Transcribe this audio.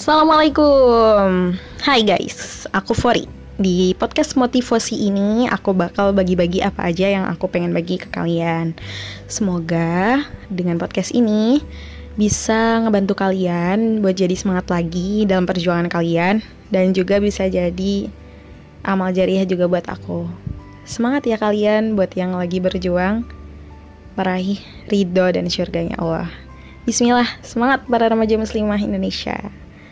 Assalamualaikum. Hai guys, aku Fori. Di podcast motivasi ini aku bakal bagi-bagi apa aja yang aku pengen bagi ke kalian. Semoga dengan podcast ini bisa ngebantu kalian buat jadi semangat lagi dalam perjuangan kalian Dan juga bisa jadi amal jariah juga buat aku. Semangat ya kalian buat yang lagi berjuang Meraih ridho dan syurganya Allah. Bismillah, semangat para remaja muslimah Indonesia